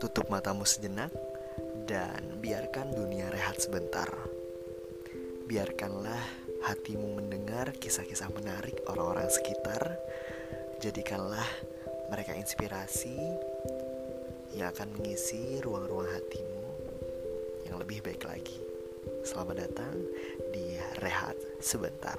Tutup matamu sejenak dan biarkan dunia rehat sebentar. Biarkanlah hatimu mendengar kisah-kisah menarik orang-orang sekitar. Jadikanlah mereka inspirasi yang akan mengisi ruang-ruang hatimu yang lebih baik lagi. Selamat datang di Rehat Sebentar.